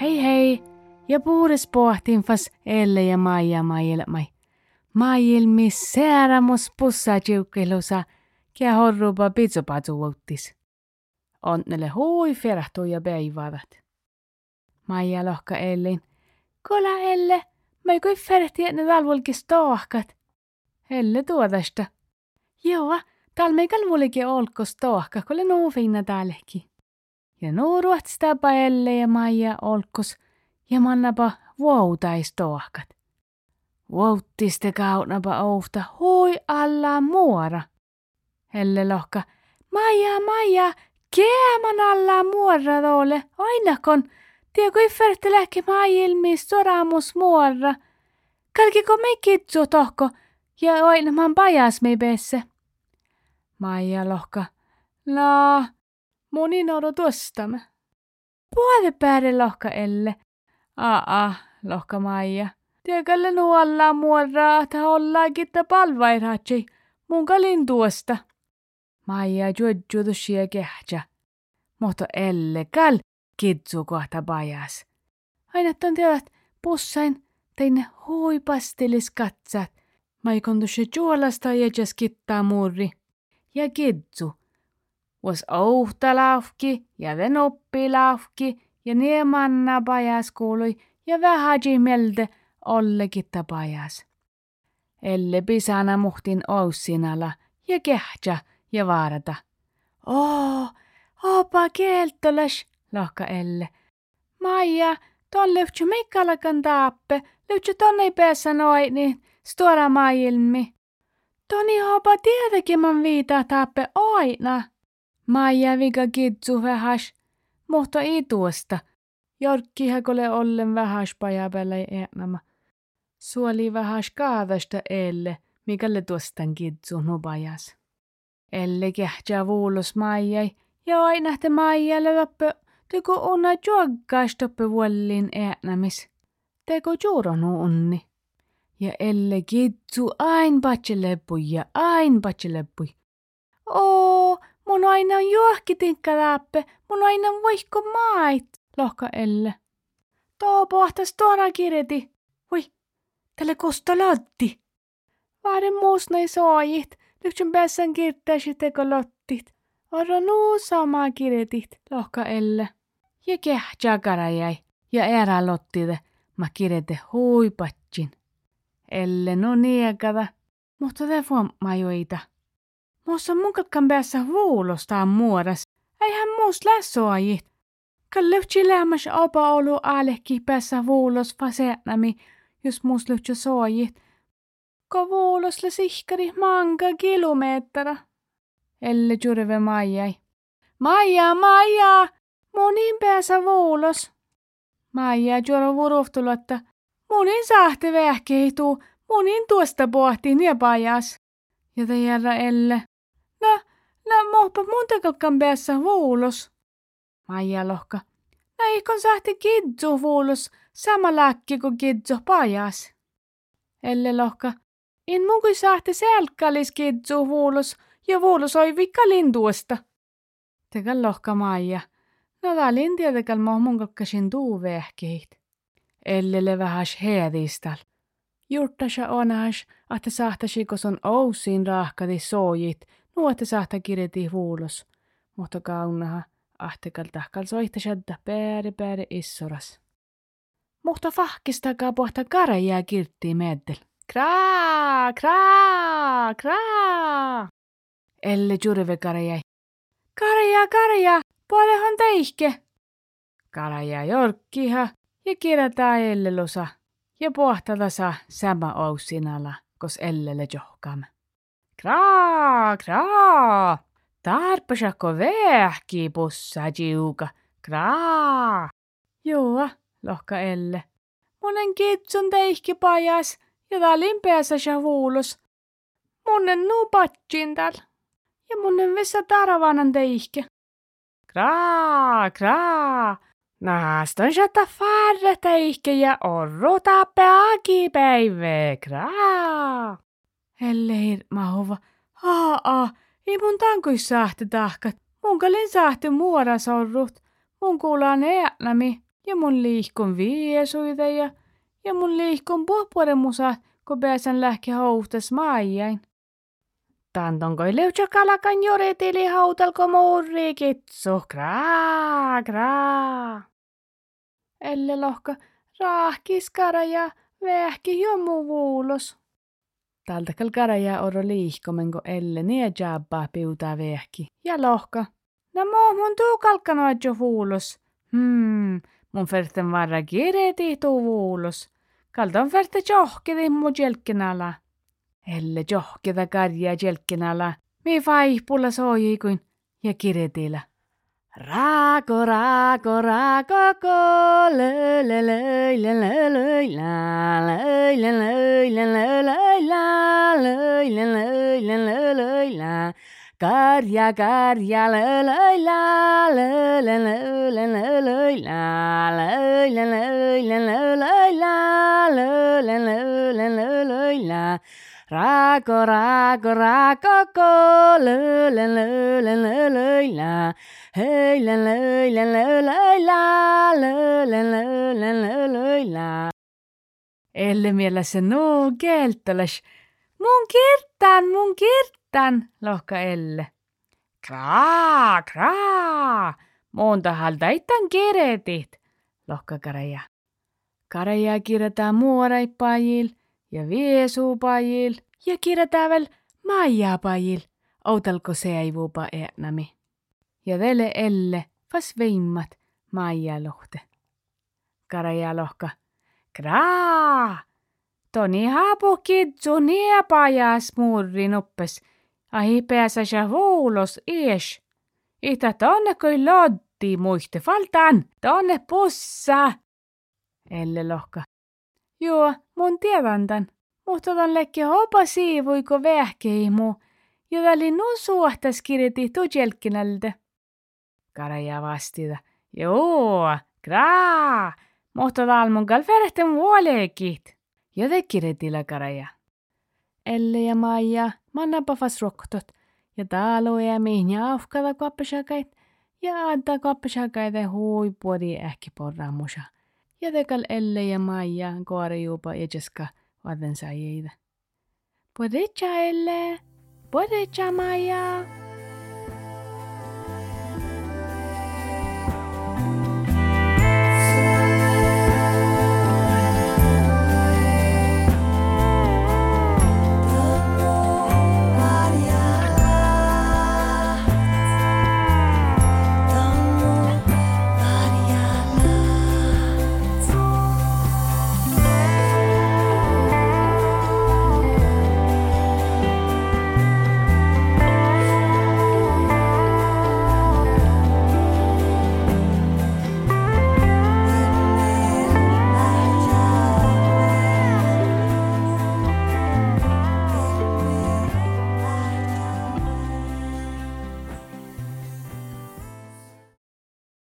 Hei hei, ja puures pohtin fas Elle ja Maija maailmai. Maailmi säärämus pussa tiukkelusa, kia horrupa pitsopatsu vuottis. Onnelle hui ferahtuu ja päivadat. Maija lohka Ellin. Kola Elle, mä kui ferahti, että ne talvolkis tohkat. Elle tuodasta. Joo, tal meikal vuolikin olkos tohka, kuule nuu finna täällekin. Ja nuu ruotsistapa Elle ja Maija olkos ja mannapa vuoutais tohkat. Vuottiste kaunapa ouhta hui alla muora. Helle lohka, Maija, Maija, keeman alla muora toole, ainakon, tie kui ferte lähki maailmis soramus muora. Kalkiko me kitsu tohko, ja aina man pajas me pesse. Maija lohka, la, monin odo tuostamme. Puole päälle lohka Elle. Aa, lohka Maija. Tiekalle nuolla muorraa, ta olla kitta palvairaatsi, mun kalin tuosta. Maija juodjuutu shia kehtsä. Mutta elle kal kitsu kohta pajas. Aina ton teot pussain tein huipastilis katsat. Maikon tuossa juolasta ja jas kittaa muuri. Ja kitsu. Was ouhta laufki ja den oppi laufki ja nie manna pajas kuului ja vähäji olle kitta pajas. Elle pisana muhtin oussinala ja kehtsä ja vaarata. Oo, opa kieltolas, lohka Elle. Maija, ton löytsy meikkalakan taappe, löytsy tonne päässä noin, niin stora maailmi. Toni hopa tietenkin man viitaa taappe aina. Maija vika kitsu vähäs, mutta ei tuosta. Jorkki häkole ollen vähäs pajapäällä äänämä. Suoli vähäs kaadasta Elle, mikälle tuostan kitsu nupajas. Elle kähtsä vuulos maijai, ja aina te maijalle loppe, teko onna juokkaas toppe vuollin äänämis. Teko juuronu onni. Ja Elle kitsu ain patseleppui ja ain patseleppui. Oo, mun aina on juokki tinkkalaappe, mun aina on voihko mait, lohka Elle. Tuo pohtas tuona kirjeti. Voi, tälle kosta lotti. Vaade muus näin soojit, lyhtsyn päässän kirttäisi teko lottit. Oro nuu sama kirjetit, lohka Elle. Ja karajai, ja erä lottide, mä kirjete huipatsin. Elle no niekada, mutta te majoita. Muussa munkatkan päässä vuulostaan muodas. Eihän muus lässoajit. Kallevtsi lämmäs opa olu alekki päässä vuulos fasetnami, jos muus lyhtsä soajit. Ko vuulosle sihkari manga kilometra. Elle jurve maijai. Maija, Maija, monin päässä vuulos. Maija juoro vuruhtulotta. Monin sahte vähkeituu, monin tuosta pohti ja pajas. Ja te järra Elle. No, no mohpa montakalkan päässä vuulos. Maija lohka. No eikon sahte kidzu vuulos, sama lakki kuin kidzu pajas. Elle lohka. In mun kui sahte selkkalis kidzu vuulos, ja vuulos oi vikka lintuosta. Tegal lohka Maija. No välin tietenkään mun kakkasin tuu vehkeit. Ellele vähäs heedistal. Jurtasa onahas, että sahtasi on ousiin rahkati soojit, nuotte sahta kirjeti vuulos. Mutta kaunaha, ahtekal tahkal soihtasadda pääri pääri issoras. Mutta fahkistakaa pohta karajaa kirttiin meddel. Kraa, kraa, kraa. Elle jurve karajai. Karaja, karaja, puolehan teihke. Karaja jorkkiha ja kirjataan ellelusa ja pohtadasa sama ousinala, kos ellele johkam. Kraa, kraa, tarpasako vähki pussa jiuka, kraa. Joo, lohka elle. Monen kitsun teihki pajas ja talin päässä vuulos. Monen nuu patsin täällä ja monen vessa taravanan teihke. Kraa, kraa, Naaston shata farreta ihke ja orro tappe akipäivä, kraa. Elle hirmahova. Aa, aa, ei mun tankuis saahti tahkat. Mun kalin saahti muora sorrut. Mun kuulaan eälämi ja mun liihkun viesuida ja, mun liihkun puhupuoremusa, kun pääsen lähke houhtas maajain. Tantonkoi kalakan joretili hautalko muurri kitsu, kraa, kraa. Elle lohka raahkis karaja vähki jomu vuulos. Taltakal karaja oro liihkomenko elle nie jabbaa piutaa vähki. Ja lohka. No mo mun tuu kalkkanoa jo vuulos. Hmm, mun ferten varra kireti tuu vuulos. Kaltan ferte johkidi mu jelkkinala. Elle johkida karja jelkkinala. Mi vaihpulla soijikuin ja kiretillä. Raako, raako, raako, ko, lö, lö, lö, lö, lö, lö, la, lö, lö, lö, lö, lö, lö, la, lö, lö, lö, lö, lö, lö, la. Karja, karja, lö, lö, la, lö, lö, lö, lö, lö, lö, la, lö, lö, lö, lö, lö, lö, la, lö, lö, lö, lö, lö, lö, la. Raako, raako, raako, ko, lö, lö, lö, lö, lö, lö, la. Hei, lö, lö, lö, lö, lö, la, lö, lö, lö, lö, lö, lö, la. Elle mielessä nuu keltolas. Mun kirtan, mun kirtan, lohka Elle. Kraa, kraa. Monta haldaitan kiretit, lohka Karaja. Karaja kirjataan muoraipajil ja viesuupajil ja vielä maijapajil. Outalko se ei vuupa eänämi. Ja vele Elle vas veimmat maijalohte. Karaja lohka. Kraa! Toni haapu kidsu niepajas muurrin oppes. Ahi pääsä vuulos ies. Itä tonne kui loddi muiste faltan. Tonne pussa. Elle lohka. Joo, mun tiedän tän. Mutta ton lekki hopa siivuiko vähkeimu. Ja väli nu suhtas kirjati tujelkinältä. Karaja vastida. Joo, kraa. Mutta talmun kalferehten vuolekit. Ja te kirjatila karaja. Elle ja Maija mannapa fas roktot. Ja talo ja mihin ja aufkada kappesakait. Ja antaa kappesakaita huipuori ähki porraamusa. Ja tekal Elle ja Maija koare juupa ja Jessica vaden saajida.